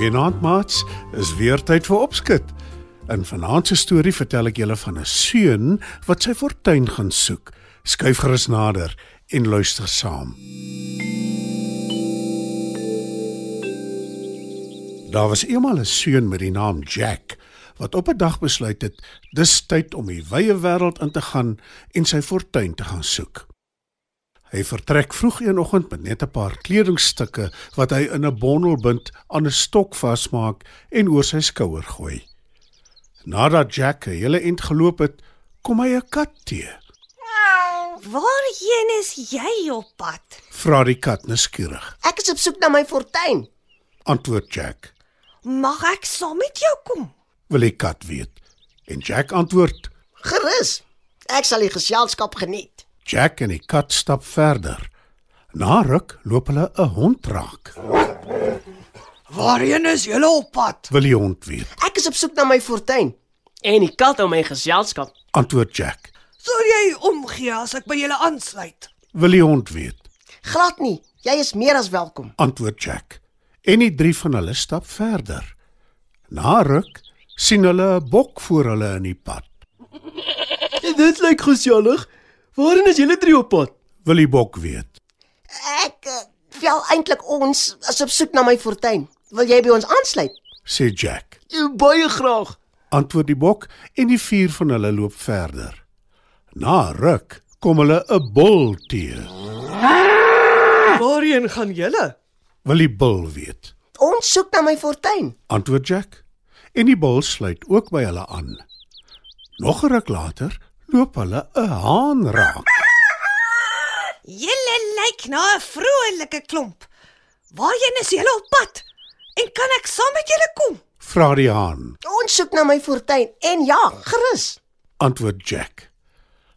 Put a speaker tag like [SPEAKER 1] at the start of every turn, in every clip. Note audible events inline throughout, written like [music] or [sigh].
[SPEAKER 1] Goeienaand maats, is weer tyd vir opskud. In vanaand se storie vertel ek julle van 'n seun wat sy fortuin gaan soek. Skuif gerus nader en luister saam. Daar was eendag 'n seun met die naam Jack wat op 'n dag besluit het dis tyd om die wye wêreld in te gaan en sy fortuin te gaan soek. Hy vertrek vroeg een oggend met net 'n paar kledingstukke wat hy in 'n bondel bind, aan 'n stok vasmaak en oor sy skouer gooi. Nadat Jack 'n hele ent geloop het, kom hy 'n kat te.
[SPEAKER 2] Waarheen is jy op pad?
[SPEAKER 1] Vra die kat nuuskierig.
[SPEAKER 3] Ek is op soek na my fortuin.
[SPEAKER 1] Antwoord Jack.
[SPEAKER 2] Mag ek saam met jou kom?
[SPEAKER 1] Wil die kat weet. En Jack antwoord.
[SPEAKER 3] Gerus. Ek sal die geselskap geniet.
[SPEAKER 1] Jack en die kat stap verder. Na ruk loop hulle 'n hond raak.
[SPEAKER 4] Waarheen is julle op pad?
[SPEAKER 1] Wil die hond weet.
[SPEAKER 3] Ek is op soek na my fortuin en die kat om my geselskap.
[SPEAKER 1] Antwoord Jack.
[SPEAKER 4] Sou jy omgee as ek by julle aansluit?
[SPEAKER 1] Wil die hond weet.
[SPEAKER 3] Glad nie. Jy is meer as welkom.
[SPEAKER 1] Antwoord Jack. En die drie van hulle stap verder. Na ruk sien hulle 'n bok voor hulle in die pad. [laughs]
[SPEAKER 5] Dit lyk gesellig. Waarheen is julle drie op pad?
[SPEAKER 1] Wil die bok weet.
[SPEAKER 3] Ek uh, wel eintlik ons is op soek na my fortuin. Wil jy by ons aansluit?
[SPEAKER 1] Sê Jack.
[SPEAKER 5] Baie graag.
[SPEAKER 1] Antwoord die bok en die vier van hulle loop verder. Na ruk kom hulle 'n bul teë.
[SPEAKER 5] Waarheen gaan julle?
[SPEAKER 1] Wil die bul weet.
[SPEAKER 3] Ons soek na my fortuin.
[SPEAKER 1] Antwoord Jack. En die bul sluit ook by hulle aan. Nog 'n ruk later loop hulle 'n haan raak.
[SPEAKER 2] Julle lyk na 'n vrolike klomp. Waarheen is julle op pad? En kan ek saam met julle kom?
[SPEAKER 1] Vra die haan.
[SPEAKER 3] Ons soek na my fortuin en ja, gerus.
[SPEAKER 1] Antwoord Jack.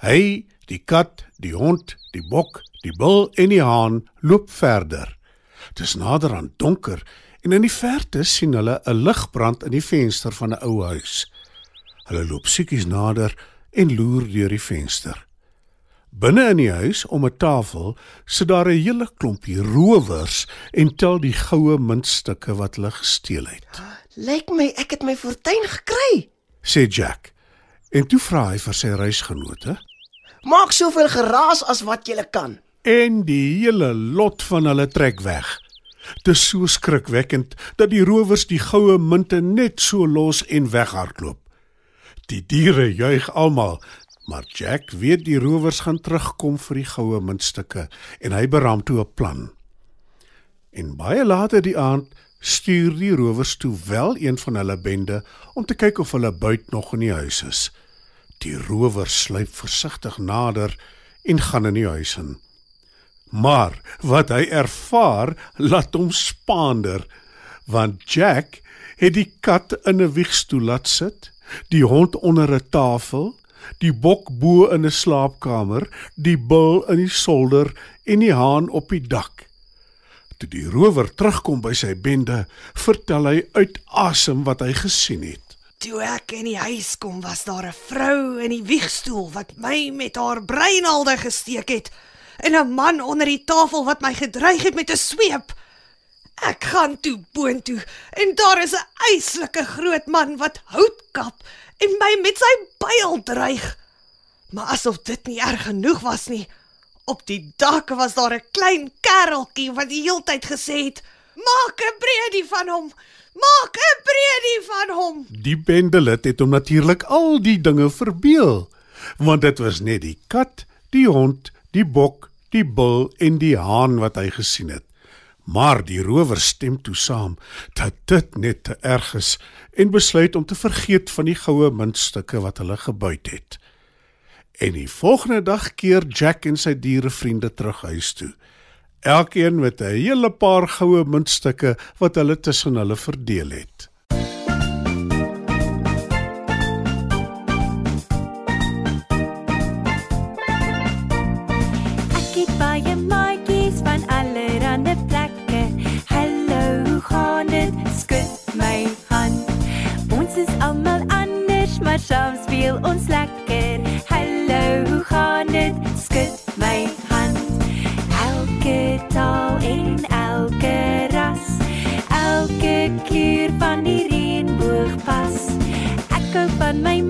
[SPEAKER 1] Hy, die kat, die hond, die bok, die bul en die haan loop verder. Dit is nader aan donker en in die verte sien hulle 'n ligbrand in die venster van 'n ou huis. Hulle loop siekies nader en loer deur die venster. Binne in die huis om 'n tafel sit daar 'n hele klompie rowers en tel die goue muntstukke wat hulle gesteel het.
[SPEAKER 3] Lyk my ek het my fortuin gekry.
[SPEAKER 1] Sê Jack. En toe vra hy vir sy reisgenote
[SPEAKER 3] Maak soveel geraas as wat jy kan.
[SPEAKER 1] en die hele lot van hulle trek weg. Dit is so skrikwekkend dat die rowers die goue munte net so los en weghardloop. Die diere juig almal, maar Jack weet die rowers gaan terugkom vir die goue muntstukke en hy beraam toe 'n plan. En baie later die aand stuur die rowers toe wel een van hulle bende om te kyk of hulle buit nog in die huis is. Die rowers sluip versigtig nader en gaan in die huis in. Maar wat hy ervaar, laat hom spaander, want Jack het die kat in 'n wiegstoel laat sit, die hond onder 'n tafel, die bok bo in 'n slaapkamer, die bul in die solder en die haan op die dak. Toe die rower terugkom by sy bende, vertel hy uit asem wat hy gesien het.
[SPEAKER 4] Toe ek in die huis kom, was daar 'n vrou in die wiegstoel wat my met haar breinaalde gesteek het en 'n man onder die tafel wat my gedreig het met 'n sweep. Ek gaan toe boontoe en daar is 'n eislike groot man wat hout kap en my met sy byl dreig. Maar asof dit nie erg genoeg was nie, op die dak was daar 'n klein kereltjie wat die heeltyd gesê het: "Maak 'n breedie van hom. Maak 'n breedie van hom."
[SPEAKER 1] Die bendelid het hom natuurlik al die dinge verbeel, want dit was net die kat, die hond, die bok, die bul en die haan wat hy gesien het. Maar die rower stem toe saam dat dit net te erg is en besluit om te vergeet van die goue muntstukke wat hulle gebuit het. En die volgende dag keer Jack en sy dierevriende terug huis toe. Elkeen met 'n hele paar goue muntstukke wat hulle tussen hulle verdeel het.
[SPEAKER 6] Ek hou van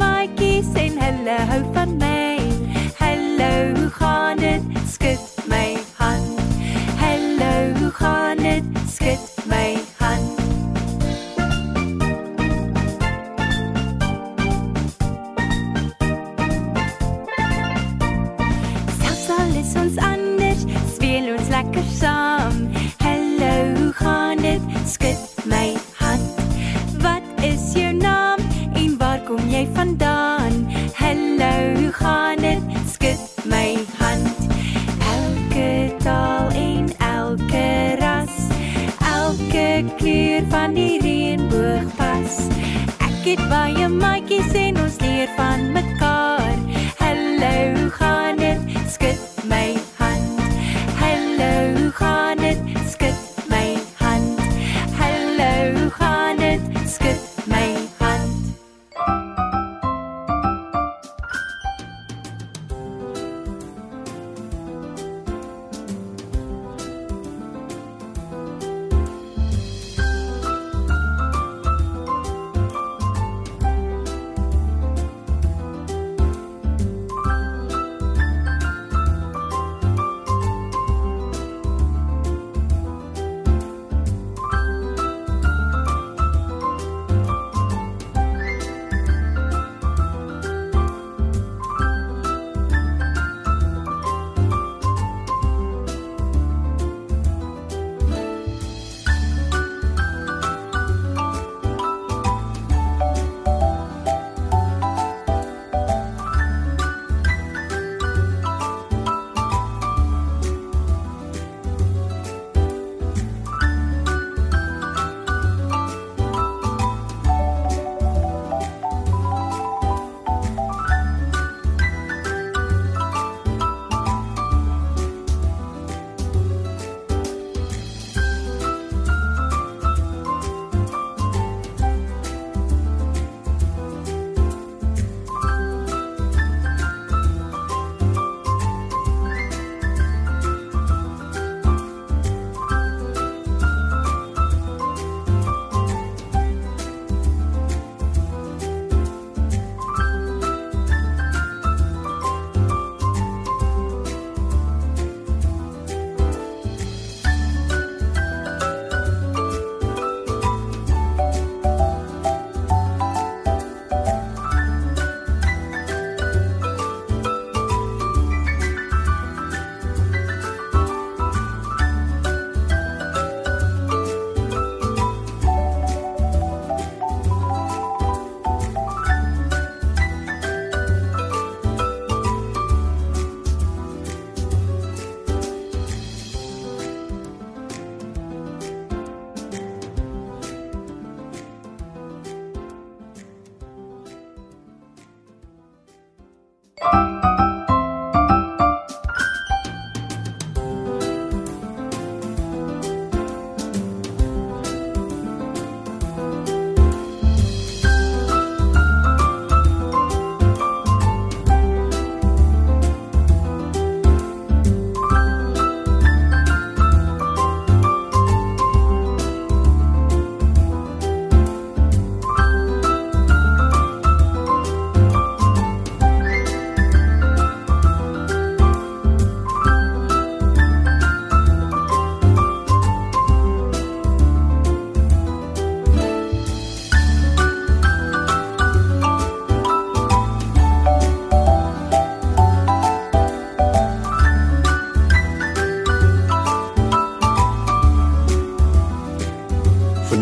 [SPEAKER 6] maatjies en ons leer van mekaar.